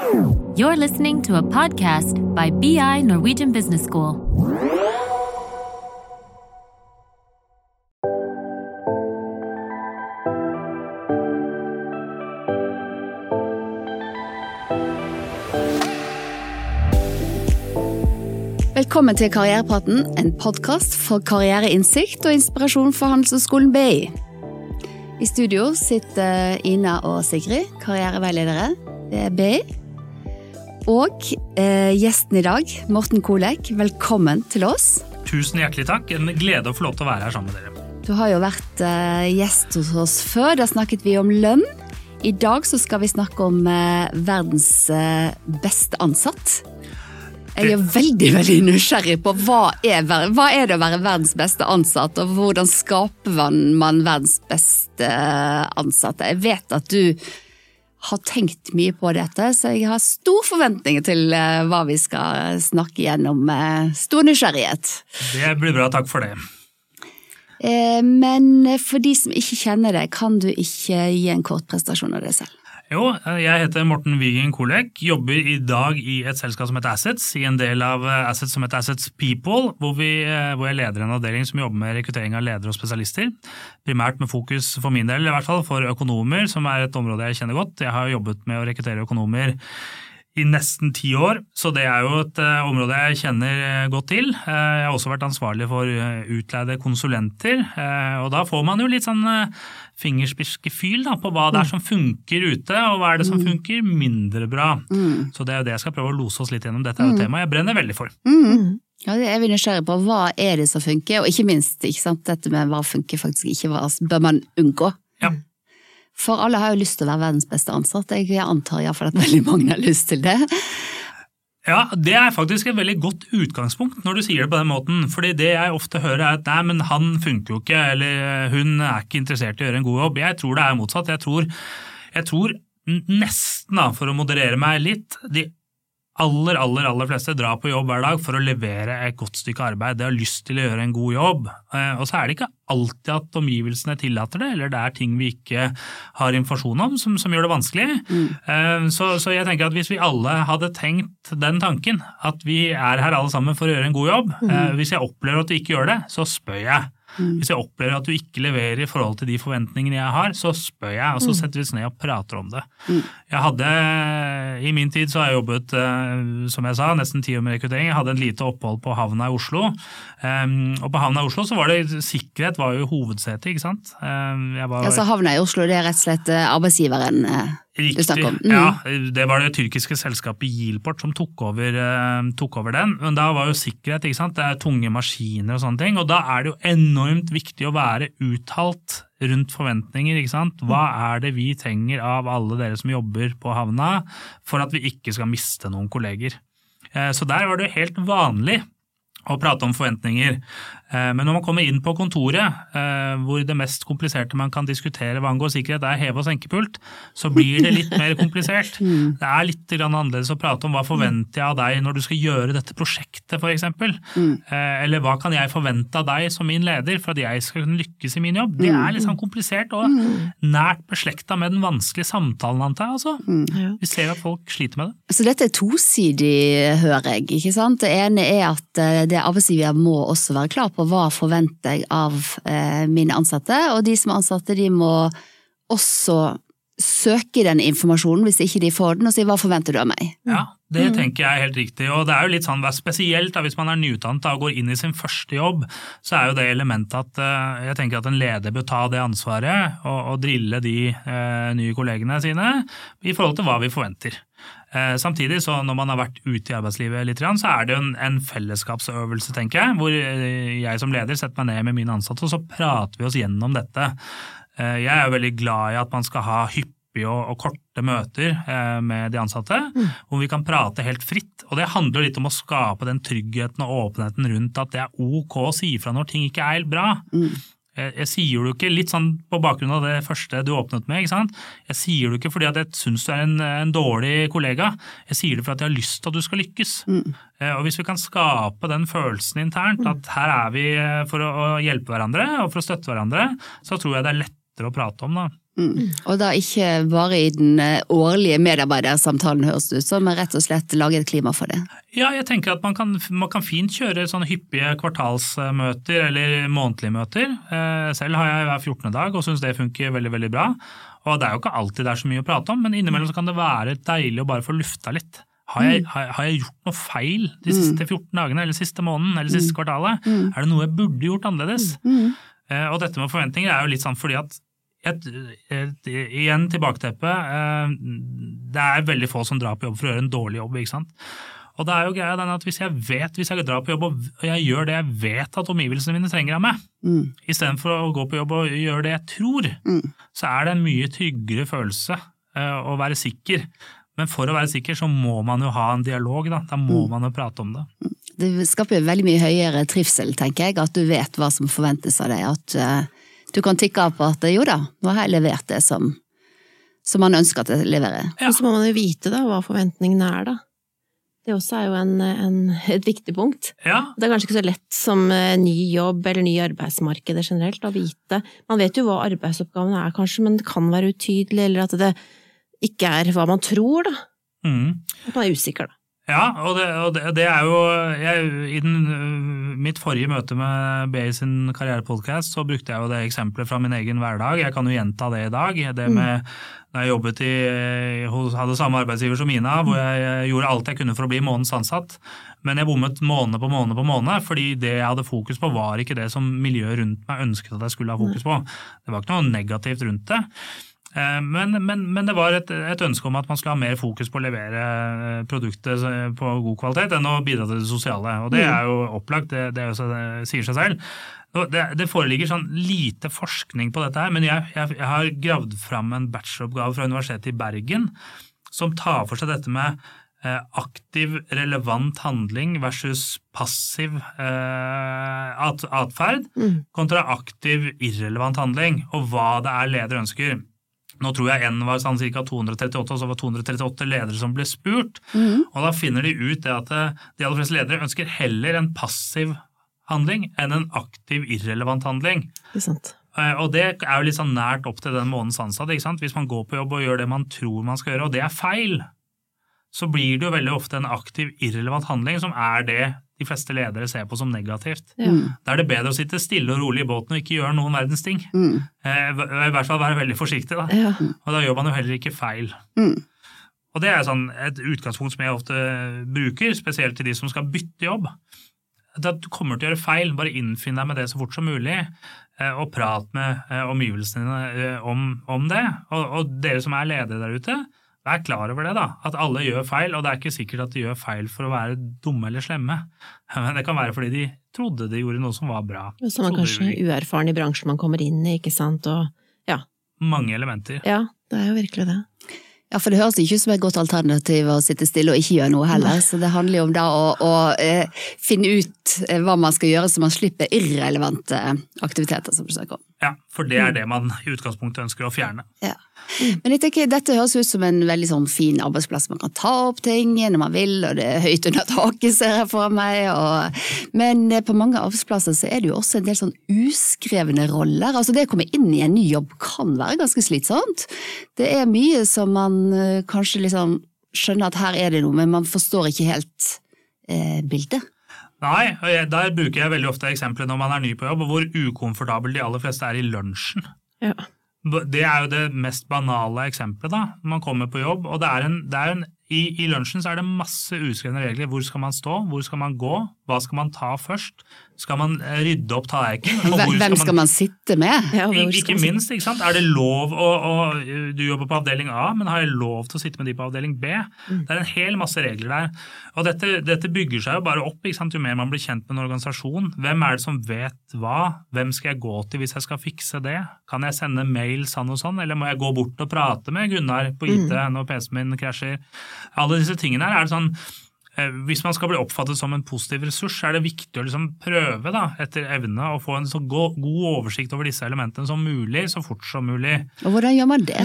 You're listening to a podcast by BI Norwegian Business School. Velkommen til Karrierepraten, en podkast for karriereinnsikt og inspirasjon for Handelshøyskolen BI. I studio sitter Ina og Sigrid, karriereveiledere ved BI. Og eh, gjesten i dag, Morten Kolek, velkommen til oss. Tusen hjertelig takk. En glede å få lov til å være her sammen med dere. Du har jo vært eh, gjest hos oss før. Da snakket vi om lønn. I dag så skal vi snakke om eh, verdens eh, beste ansatt. Jeg er veldig veldig nysgjerrig på hva er, hva er det å være verdens beste ansatt, og hvordan skaper man, man verdens beste ansatte? Jeg vet at du har tenkt mye på dette, så jeg har stor forventninger til eh, hva vi skal snakke gjennom. med Stor nysgjerrighet. Det blir bra, takk for det. Eh, Men for de som ikke kjenner deg, kan du ikke gi en kort prestasjon av deg selv? Jo, jeg heter Morten Wigen Kolek, jobber i dag i et selskap som heter Assets, i en del av eh, Assets som heter Assets People, hvor, vi, eh, hvor jeg leder en avdeling som jobber med rekruttering av ledere og spesialister. Primært med fokus for min del, i hvert fall for økonomer, som er et område jeg kjenner godt. Jeg har jobbet med å rekruttere økonomer i nesten ti år, så det er jo et uh, område jeg kjenner eh, godt til. Uh, jeg har også vært ansvarlig for utleide konsulenter, uh, og da får man jo litt sånn fingerspitzgefühl da, på hva det er som funker ute, og hva er det som funker mindre bra. Så det er jo det jeg skal prøve å lose oss litt gjennom. Dette er jo et tema jeg brenner veldig for. Ja, det er vi nysgjerrig på. Hva er det som funker, og ikke minst ikke sant, dette med hva funker faktisk ikke, hva bør man unngå? Ja. For alle har jo lyst til å være verdens beste ansatt. Jeg antar iallfall at veldig mange har lyst til det. Ja, Det er faktisk et veldig godt utgangspunkt når du sier det på den måten. fordi det jeg ofte hører er at nei, men han funker jo ikke, eller hun er ikke interessert i å gjøre en god jobb. Jeg tror det er motsatt. Jeg tror, jeg tror nesten, da, for å moderere meg litt, de aller, aller, aller fleste drar på jobb hver dag for å levere et godt stykke arbeid. De har lyst til å gjøre en god jobb. Eh, Og så er det ikke alltid at omgivelsene tillater det, eller det er ting vi ikke har informasjon om som, som gjør det vanskelig. Mm. Så, så jeg tenker at hvis vi alle hadde tenkt den tanken, at vi er her alle sammen for å gjøre en god jobb, mm. hvis jeg opplever at vi ikke gjør det, så spør jeg. Hvis jeg opplever at du ikke leverer i forhold til de forventningene jeg har, så spør jeg, og så setter vi oss ned og prater om det. Jeg hadde, I min tid så har jeg jobbet, eh, som jeg sa, nesten ti år med rekruttering. Jeg hadde en lite opphold på havna i Oslo. Um, og på havna i Oslo så var det sikkerhet var jo hovedsetet, ikke sant. Jeg var, Altså Havna i Oslo, det er rett og slett eh, arbeidsgiveren eh, Riktig. om. Mm. Ja, det var det tyrkiske selskapet Yilport som tok over, eh, tok over den. Men da var jo sikkerhet, ikke sant. Det er tunge maskiner og sånne ting. Og da er det jo enormt viktig å være uttalt rundt forventninger, ikke sant. Hva er det vi trenger av alle dere som jobber på havna for at vi ikke skal miste noen kolleger. Eh, Så der var det jo helt vanlig å prate om forventninger. Eh, Men når man kommer inn på kontoret, eh, hvor det mest kompliserte man kan diskutere hva angår sikkerhet er heve- og senkepult, så blir det litt mer komplisert. Det er litt annerledes å prate om hva forventer jeg av deg når du skal gjøre dette prosjektet, f.eks. Eller hva kan jeg forvente av deg som min leder for at jeg skal kunne lykkes i min jobb. Det er litt sånn komplisert og nært beslekta med den vanskelige samtalen, antar jeg. Altså. Vi ser at folk sliter med det. Så dette er tosidig, hører jeg. ikke sant? Det ene er at eh, det arbeidsgiver må også være klar på hva forventer jeg av eh, mine ansatte, og de som er ansatte de må også søke den informasjonen hvis ikke de får den, og si hva forventer du av meg? Ja, det tenker jeg er helt riktig. Og det er jo litt sånn, spesielt da, hvis man er nyutdannet og går inn i sin første jobb, så er jo det elementet at eh, jeg tenker at en leder bør ta det ansvaret og, og drille de eh, nye kollegene sine i forhold til hva vi forventer. Eh, samtidig, så når man har vært ute i arbeidslivet litt, så er det en, en fellesskapsøvelse, tenker jeg, hvor eh, jeg som leder setter meg ned med mine ansatte, og så prater vi oss gjennom dette. Eh, Jeg er jo veldig glad i at man skal ha hyppige og, korte møter med de ansatte, hvor vi kan prate helt fritt. Og det handler litt om å skape den tryggheten og åpenheten rundt at det er ok å si fra når ting ikke er helt bra. Jeg, jeg sier det jo ikke litt sånn på bakgrunn av det første du åpnet med. ikke sant? Jeg sier det jo ikke fordi at jeg syns du er en, en dårlig kollega, jeg sier det fordi at jeg har lyst til at du skal lykkes. Mm. Og Hvis vi kan skape den følelsen internt, at her er vi eh, for å hjelpe hverandre og for å støtte hverandre, så tror jeg det er lettere å prate om. da. Mm. Og da ikke bare i den eh, årlige medarbeidersamtalen, høres det ut som, men rett og slett lage et klima for det. Ja, jeg tenker at man kan, man kan fint kjøre sånne hyppige kvartalsmøter eller månedlige møter. Eh, Selv har jeg hver 14. dag og syns det funker veldig veldig bra. Og det er jo ikke alltid det er så mye å prate om, men innimellom så kan det være deilig å bare få lufta litt. Har jeg, har, har jeg gjort noe feil de siste 14 dagene, eller siste måneden, eller siste kvartalet? Er det noe jeg burde gjort annerledes? Eh, Og dette med forventninger er jo litt sånn fordi at et, et, igjen tilbaketeppet. eh, Det er veldig få som drar på jobb for å gjøre en dårlig jobb. ikke sant? Og det er jo greia den at Hvis jeg vet, hvis jeg drar på jobb og jeg gjør det jeg vet at omgivelsene mine trenger av meg, Mm. istedenfor å gå på jobb og gjøre det jeg tror, Mm. så er det en mye tryggere følelse eh, å være sikker. Men for å være sikker så må man jo ha en dialog, da. Da må man jo prate om det. Det skaper jo veldig mye høyere trivsel, tenker jeg, at du vet hva som forventes av deg. At eh, du kan tikke av på at jo da, nå har jeg levert det som, som man ønsker at jeg leverer. Ja. Og så må man jo vite da hva forventningene er, da. Det også er jo en, en, et viktig punkt. Ja, Det er kanskje ikke så lett som eh, ny jobb eller ny arbeidsmarked generelt å vite. Man vet jo hva arbeidsoppgavene er kanskje, men det kan være utydelig, eller at det ikke er hva man tror, da. mm. At man er usikker, da. Ja, og det, og det, det er jo jeg, I den, øh, mitt forrige møte med BI sin karrierepodkast så brukte jeg jo det eksempelet fra min egen hverdag. Jeg kan jo gjenta det i dag. Det med da jeg jobbet i, hadde samme arbeidsgiver som Mina, hvor jeg eh, gjorde alt jeg kunne for å bli månedens ansatt. Men jeg bommet måned på måned på måned, fordi det jeg hadde fokus på, var ikke det som miljøet rundt meg ønsket at jeg skulle ha fokus på. Det var ikke noe negativt rundt det. Eh, Men, men, men det var et, et ønske om at man skulle ha mer fokus på å levere eh, produktet eh, på god kvalitet enn å bidra til det sosiale. Og det er jo opplagt, det, det, jo det sier seg selv. Det, det foreligger sånn lite forskning på dette her, men jeg, jeg, jeg har gravd fram en bacheloroppgave fra Universitetet i Bergen som tar for seg dette med aktiv, relevant handling versus passiv eh, at, atferd kontra aktiv, irrelevant handling, og hva det er leder ønsker. Nå tror jeg N var sånn ca. 238, og så var 238 ledere som ble spurt. Og da finner de ut det at eh, de aller fleste ledere ønsker heller en passiv handling enn en aktiv, irrelevant handling. Sant? Eh, Og det er jo litt sånn nært opp til den månedens ansatte. ikke sant? Hvis man går på jobb og gjør det man tror man skal gjøre, og det er feil, så blir det jo veldig ofte en aktiv, irrelevant handling som er det de fleste ledere ser på som negativt. Ja. Da er det bedre å sitte stille og rolig i båten og ikke gjøre noen verdens ting. Mm. Eh, I hvert fall være veldig forsiktig, da. Ja. Og da gjør man jo heller ikke feil. Mm. Og det er sånn et utgangspunkt som jeg ofte bruker, spesielt til de som skal bytte jobb. At du kommer til å gjøre feil, bare innfinn deg med det så fort som mulig, eh, og prat med eh, omgivelsene dine om, om det. Og, og dere som er ledere der ute, vær klar over det, da. At alle gjør feil, og det er ikke sikkert at de gjør feil for å være dumme eller slemme. Men det kan være fordi de trodde de gjorde noe som var bra. Og så er man kanskje de- uerfaren i bransjen man kommer inn i, ikke sant, og ja. Mange elementer. Ja, det er jo virkelig det. Ja, for det høres ikke ut som et godt alternativ å sitte stille og ikke gjøre noe heller. Så det handler jo om da å, å eh, finne ut eh, hva man skal gjøre så man slipper irrelevante aktiviteter, som du snakker om. Ja, for det er det man i utgangspunktet ønsker å fjerne. Ja. Men jeg tenker, dette høres ut som en veldig sånn fin arbeidsplass. Man kan ta opp ting når man vil, og det er høyt under taket, ser jeg for meg. Og... Men eh, på mange arbeidsplasser så er det jo også en del sånn uskrevne roller. Altså det å komme inn i en ny jobb kan være ganske slitsomt. Det er mye som man eh, kanskje liksom skjønner at her er det noe, men man forstår ikke helt eh, bildet. Nei, der bruker jeg veldig ofte eksempler når man er ny på jobb, og hvor ukomfortabel de aller fleste er i lunsjen. Ja. Det er jo det mest banale eksempelet. da. Man kommer på jobb, og det er en, det er en, i, i lunsjen så er det masse uskrevne regler. Hvor skal man stå, hvor skal man gå, hva skal man ta først? Skal man eh, rydde opp tallerkenen? Hvem skal Hvem skal man sitte med? Ja, I- Ikke minst, ikke sant? Er det lov å, å Du jobber på avdeling A, men har jeg lov til å sitte med de på avdeling B? Mm. Det er en hel masse regler der. Og dette, dette bygger seg jo bare opp ikke sant? jo mer man blir kjent med en organisasjon. Hvem er det som vet hva? Hvem skal jeg gå til hvis jeg skal fikse det? Kan jeg sende mail sånn og sånn, eller må jeg gå bort og prate med Gunnar på IT Mm. når PC-en min krasjer? Alle disse tingene her er det sånn eh, hvis man skal bli oppfattet som en positiv ressurs, er det viktig å liksom prøve da, etter evne å få en så go- god oversikt over disse elementene som mulig, så fort som mulig. Og hvordan gjør man det?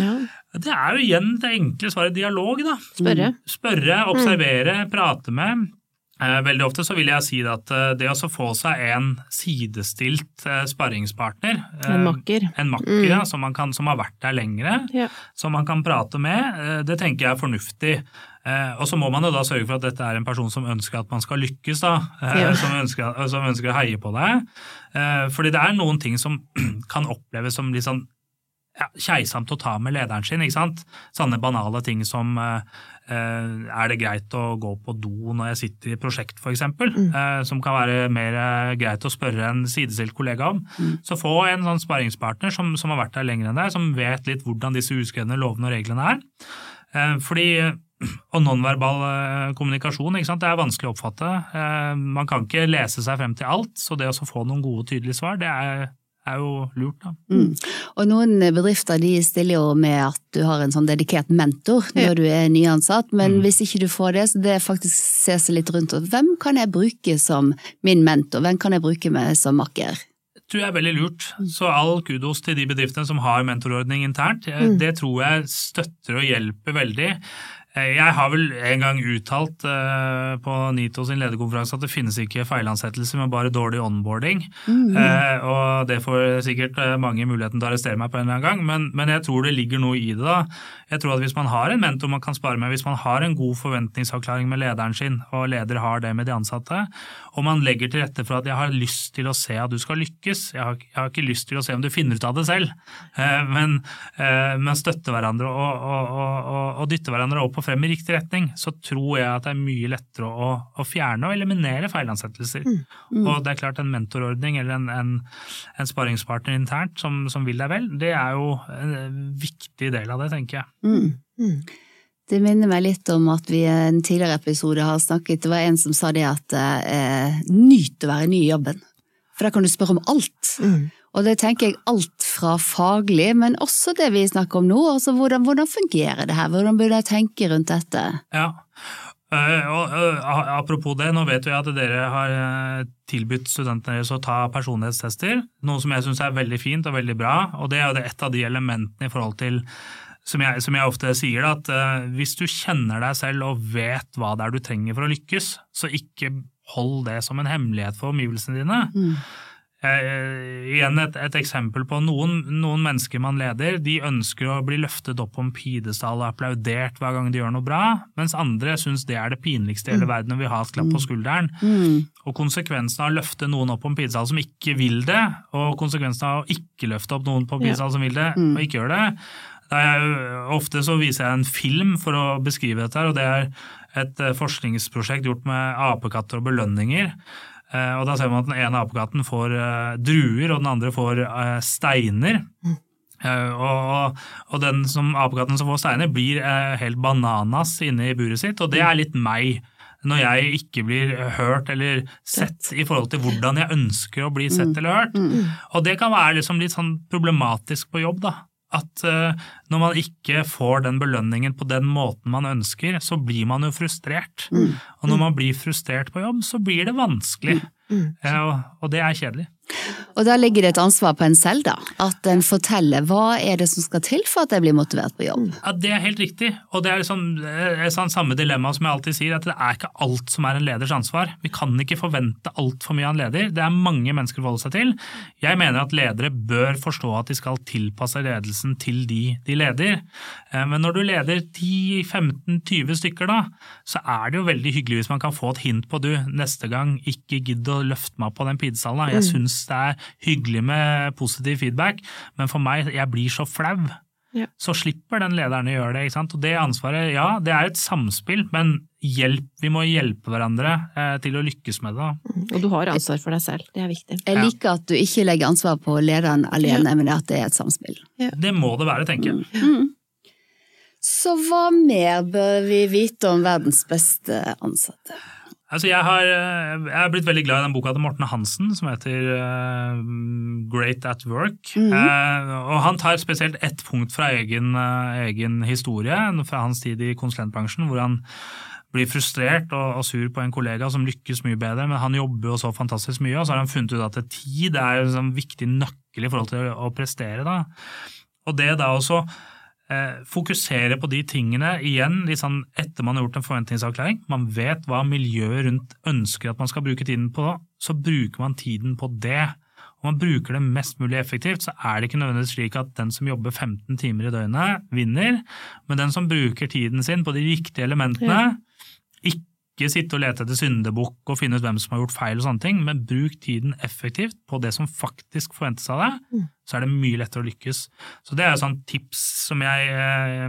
Det er jo igjen det enkle svaret dialog. da. Spørre. Spørre, observere, prate med. Eh, veldig ofte så vil jeg si at eh, det å få seg en sidestilt eh, sparringspartner En makker. En makker, ja, som, man kan, som har vært der lengre, Ja. som man kan prate med, det tenker jeg er fornuftig. Og så må man jo da sørge for at dette er en person som ønsker at man skal lykkes, da. Ja. Som, ønsker, som ønsker å heie på deg. Fordi det er noen ting som kan oppleves som litt sånn ja, keitsomt å ta med lederen sin. ikke sant? Sånne banale ting som uh, er det greit å gå på do når jeg sitter i prosjekt, f.eks., mm. Uh, som kan være mer eh, greit å spørre en sidestilt kollega om. Mm. Så få en sånn sparringspartner som, som, har vært der lenger enn deg, som vet litt hvordan disse uskrevne lovene og reglene er. Fordi og nonverbal kommunikasjon ikke sant? det er vanskelig å oppfatte. Man kan ikke lese seg frem til alt, så det å få noen gode, tydelige svar, det er er jo lurt, da. Mm. Og noen bedrifter de stiller jo med at du har en sånn dedikert mentor når ja. du er nyansatt, men mm. hvis ikke du får det, så det er faktisk se seg litt rundt. Og hvem kan jeg bruke som min mentor, hvem kan jeg bruke meg som makker? Det tror jeg er veldig lurt. Så all kudos til de bedriftene som har mentorordning internt. Mm. Det tror jeg støtter og hjelper veldig. Eh, jeg har vel en gang uttalt uh, på NITO sin lederkonferanse at det finnes ikke feilansettelser, men bare dårlig onboarding. Mm. Uh, og det får sikkert uh, mange muligheten til å arrestere meg på en eller annen gang, men, men, jeg tror det ligger noe i det. da. Jeg tror at Hvis man har en mentor man kan spare med, hvis man har en god forventningsavklaring med lederen sin, og leder har det med de ansatte, og man legger til rette for at jeg har lyst til å se at du skal lykkes, jeg har, jeg har ikke lyst til å se om du finner ut av det selv, men, men støtte hverandre og, og, og, og dytte hverandre opp på frem i riktig retning, så tror jeg at det er mye lettere å, å fjerne og eliminere feilansettelser. Mm. Mm. Og det er klart en mentorordning eller en, en, en sparingspartner internt som, som, vil deg vel, det er jo en viktig del av det, tenker jeg. Mm. mm. Det minner meg litt om at vi i en tidligere episode har snakket Det var en som sa det at eh, nyt å være ny i jobben. For da kan du spørre om alt. Mm. Og det tenker jeg alt fra faglig, men også det vi snakker om nå. altså Hvordan, hvordan fungerer det her, hvordan burde jeg tenke rundt dette? Ja, Uh, og, uh, apropos det, nå vet vi at dere har uh, tilbudt studentene deres å ta personlighetstester, noe som jeg syns er veldig fint og veldig bra. og Det er jo et av de elementene i forhold til som jeg, som jeg ofte sier, at hvis du kjenner deg selv og vet hva det er du trenger for å lykkes, så ikke hold det som en hemmelighet for omgivelsene dine. Mm. Eh, igjen et, et, eksempel på noen, noen, mennesker man leder, de ønsker å bli løftet opp på en pidestall og applaudert hver gang de gjør noe bra, mens andre syns det er det pinligste i hele mm. verden og vil ha et klapp på mm. skulderen. Mm. Og konsekvensen av å løfte noen opp på en pidestall som ikke vil det, og konsekvensen av å ikke løfte opp noen på en pidestall som vil det, og ikke gjør det, jeg, ofte så viser jeg en film for å beskrive dette, og det er et eh, forskningsprosjekt gjort med apekatter og belønninger. Eh, og Da ser man at den ene apekatten får eh, druer, og den andre får eh, steiner. Mm. Og, og, den som apekatten som får steiner, blir helt bananas inne i buret sitt, og det er litt meg. Når jeg ikke blir hørt eller sett i forhold til hvordan jeg ønsker å bli sett mm. eller hørt. Mm. Og det kan være liksom litt sånn problematisk på jobb, da at når man ikke får den belønningen på den måten man ønsker, så blir man jo frustrert. Mm. Og når man blir frustrert på jobb, så blir det vanskelig. Mm. Mm. og det er kjedelig. Og da ligger det et ansvar på en selv, da. At en forteller hva er det som skal til for at jeg blir motivert på jobb. Ja, Det er helt riktig, og det er liksom, et sånn samme dilemma som jeg alltid sier, at det er ikke alt som er en leders ansvar. Vi kan ikke forvente altfor mye av en leder. Det er mange mennesker å forholde seg til. Jeg mener at ledere bør forstå at de skal tilpasse ledelsen til de de leder. Eh, men når du leder 10-15-20 stykker, da, så er det jo veldig hyggelig hvis man kan få et hint på du, neste gang ikke gidd å løfte meg på den pidestallen. Jeg mm. Syns det er hyggelig med positiv feedback, men for meg, jeg blir så flau. Ja. Så slipper den lederen å gjøre det. ikke sant? Og det ansvaret, ja, det er et samspill, men hjelp, vi må hjelpe hverandre eh, til å lykkes med det. Mm, og du har ansvar for deg selv, det er viktig. Jeg liker at du ikke legger ansvar på lederen alene, ja. men at det er et samspill. Ja. Det må det være, tenker jeg. Mm. mm. Så hva mer bør vi vite om verdens beste ansatte? Altså jeg, har, eh, jeg er blitt veldig glad i den boka til Morten Hansen som heter uh, Great at Work. Mm uh, og Han tar spesielt ett punkt fra egen, uh, egen, historie, fra hans tid i konsulentbransjen, hvor han blir frustrert og, og, sur på en kollega som lykkes mye bedre, men han jobber jo så fantastisk mye, og så har han funnet ut at tid er en sånn viktig nøkkel i forhold til å, prestere. Da. Og det da også fokusere på de tingene igjen sånn etter man har gjort en forventningsavklaring. Man vet hva miljøet rundt ønsker at man skal bruke tiden på, så bruker man tiden på det. Om man bruker det mest mulig effektivt, så er det ikke nødvendigvis slik at den som jobber 15 timer i døgnet, vinner, men den som bruker tiden sin på de riktige elementene, ikke sitte og lete etter syndebukk og finne ut hvem som har gjort feil, og sånne ting, men bruk tiden effektivt på det som faktisk forventes av deg, så er det mye lettere å lykkes. Så det er et sånt tips som jeg eh,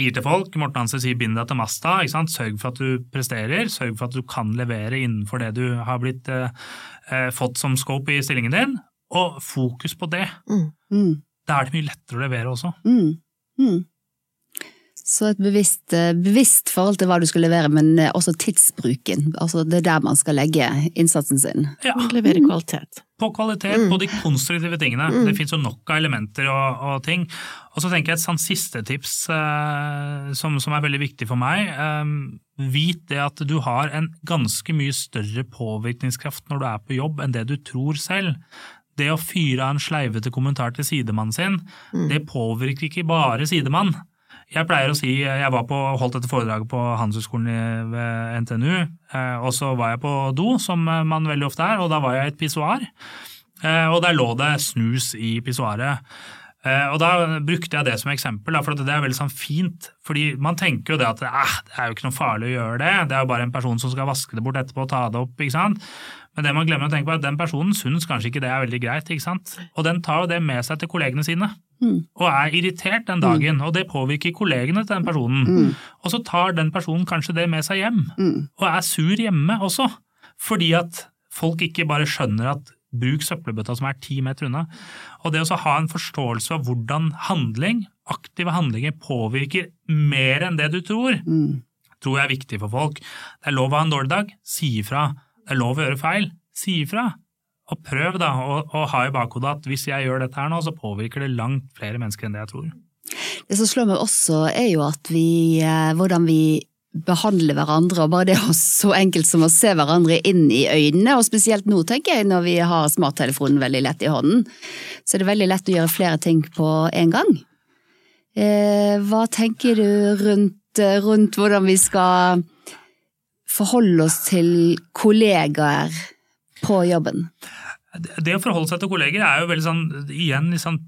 gir til folk. Morten Hansen sier 'bind deg til masta'. Ikke sant? Sørg for at du presterer, sørg for at du kan levere innenfor det du har blitt, eh, eh, fått som scope i stillingen din, og fokus på det. Mm. Da er det mye lettere å levere også. Mm. Mm. Så et bevisst, eh, bevisst forhold til hva du skal levere, men eh, også tidsbruken. Altså det er der man skal legge innsatsen sin. Ja, Levere kvalitet. på kvalitet, på de konstruktive tingene. Det finnes jo nok av elementer og, og ting. Og så tenker jeg et sånn siste tips eh, som, som er veldig viktig for meg. Eh, vit det at du har en ganske mye større påvirkningskraft når du er på jobb enn det du tror selv. Det å fyre av en sleivete kommentar til sidemannen sin, det påvirker ikke bare sidemann. Jeg pleier å si, jeg var på, holdt dette foredraget på Handelshøyskolen ved NTNU, eh, og så var jeg på do, som man veldig ofte er, og da var jeg i et pissoar. Eh, Og der lå det snus i pissoaret. Eh, Og da brukte jeg det som eksempel, for det er veldig sånn fint. fordi man tenker jo det at eh, det er jo ikke noe farlig å gjøre det, det er jo bare en person som skal vaske det bort etterpå og ta det opp. ikke sant? Men det man glemmer å tenke på er at den personen syns kanskje ikke det er veldig greit. ikke sant? Og den tar jo det med seg til kollegene sine. Og er irritert den dagen, og det påvirker kollegene til den personen. Og så tar den personen kanskje det med seg hjem, og er sur hjemme også. Fordi at folk ikke bare skjønner at bruk søppelbøtta som er ti meter unna. Og det å ha en forståelse av hvordan handling, aktive handlinger, påvirker mer enn det du tror, tror jeg er viktig for folk. Det er lov å ha en dårlig dag, si ifra. Det er lov å gjøre feil, si ifra. Og prøv da og, og ha i bakhodet at hvis jeg gjør dette her nå, så påvirker det langt flere mennesker enn det jeg tror. Det som slår meg også, er jo at vi, eh, hvordan vi behandler hverandre, og bare det er så enkelt som å se hverandre inn i øynene, og spesielt nå, tenker jeg, når vi har smarttelefonen veldig lett i hånden, så er det veldig lett å gjøre flere ting på en gang. Eh, hva tenker du rundt, eh, rundt hvordan vi skal forholde oss til kollegaer på jobben? Det å forholde seg til kolleger er jo veldig sånn, igjen litt sånn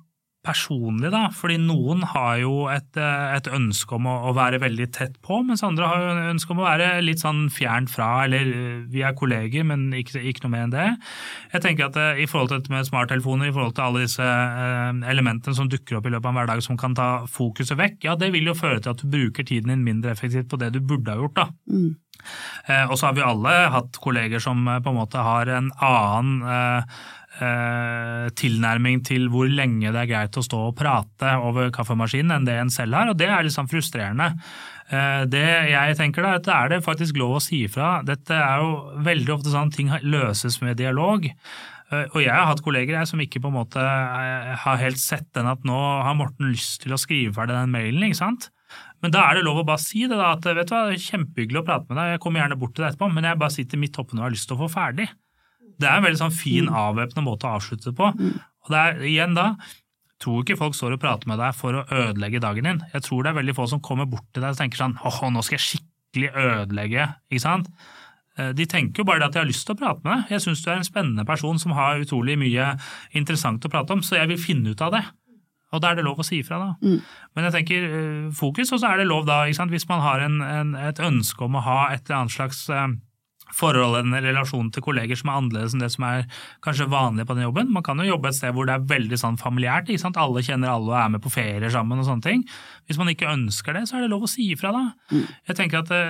personlig, da. Fordi noen har jo et, eh, et ønske om å, å være veldig tett på, mens andre har jo ønske om å være litt sånn fjernt fra, eller eh, vi er kolleger, men ikke, ikke noe mer enn det. Jeg tenker at eh, i forhold til dette med smarttelefoner, i forhold til alle disse elementene som dukker opp i løpet av en hverdag som kan ta fokuset vekk, ja det vil jo føre til at du bruker tiden din mindre effektivt på det du burde ha gjort, da. Eh, og så har vi alle hatt kolleger som på en måte har en annen eh, eh, tilnærming til hvor lenge det er greit å stå og prate over kaffemaskinen enn det en selv har, og det er litt sånn frustrerende. Eh, Det jeg tenker da, at er det faktisk lov å si ifra. Dette er jo veldig ofte sånn ting løses med dialog. Eh, Og jeg har hatt kolleger jeg, som ikke på en måte har helt sett den at nå har Morten lyst til å skrive ferdig den mailen, ikke sant? Men da er det lov å bare si det, da, at vet du hva, det er kjempehyggelig å prate med deg, jeg kommer gjerne bort til deg etterpå, men jeg bare sitter midt oppe når jeg har lyst til å få ferdig. Det er en veldig sånn fin, avvæpnende måte å avslutte på. Og det er igjen da, tror ikke folk står og prater med deg for å ødelegge dagen din. Jeg tror det er veldig få som kommer bort til deg og tenker sånn åh, nå skal jeg skikkelig ødelegge, ikke sant. Eh, De tenker jo bare det at de har lyst til å prate med deg. Jeg syns du er en spennende person som har utrolig mye interessant å prate om, så jeg vil finne ut av det. Og da er det lov å si ifra, da. Men jeg tenker eh, fokus, og så er det lov da, hvis man har en, en, et ønske om å ha et eller annet slags eh, forhold, en relasjon til kolleger som er annerledes enn det som er kanskje vanlig på den jobben. Man kan jo jobbe et sted hvor det er veldig sånn familiært, ikke sant? alle kjenner alle og er med på ferier sammen og sånne ting. Hvis man ikke ønsker det, så er det lov å si ifra da. Jeg tenker at det,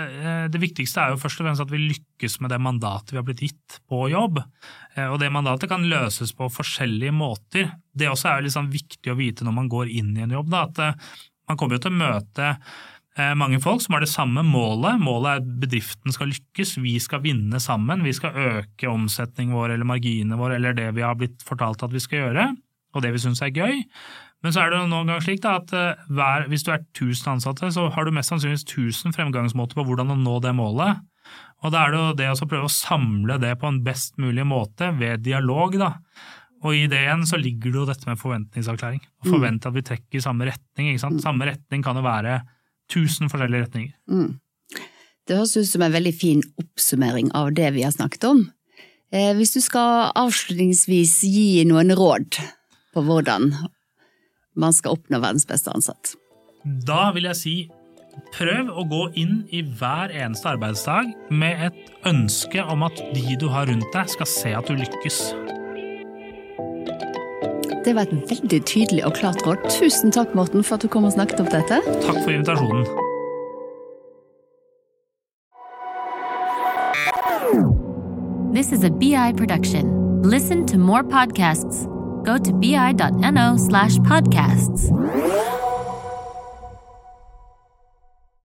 det viktigste er jo først og fremst at vi lykkes med det mandatet vi har blitt gitt på jobb. Eh, Og det mandatet kan løses på forskjellige måter. Det også er jo sånn viktig å vite når man går inn i en jobb, da, at eh, man kommer jo til å møte eh, mange folk som har det samme målet. Målet er at bedriften skal lykkes, vi skal vinne sammen. Vi skal øke omsetningen vår eller marginene våre eller det vi har blitt fortalt at vi skal gjøre, og det vi syns er gøy. Men så er det noen gang slik da, at eh, hver, hvis du er 1000 ansatte, så har du mest sannsynligvis 1000 fremgangsmåter på hvordan å nå det målet. Og da er det jo det å prøve å samle det på en best mulig måte ved dialog, da. Og i det igjen så ligger det jo dette med forventningsavklaring. Å Mm. forvente at vi trekker i samme retning. ikke sant? Samme retning kan jo være tusen forskjellige retninger. Mm. Det høres ut som en veldig fin oppsummering av det vi har snakket om. Eh, hvis du skal avslutningsvis gi noen råd på hvordan man skal oppnå verdens beste ansatt. Da vil jeg si prøv å gå inn i hver eneste arbeidsdag med et ønske om at de du har rundt deg, skal se at du lykkes. Det var et veldig tydelig og klart råd. Tusen takk, Morten, for at du kom og snakket om dette. Takk for invitasjonen. This is a BI production. Listen to more podcasts. Go to bi.no slash podcasts.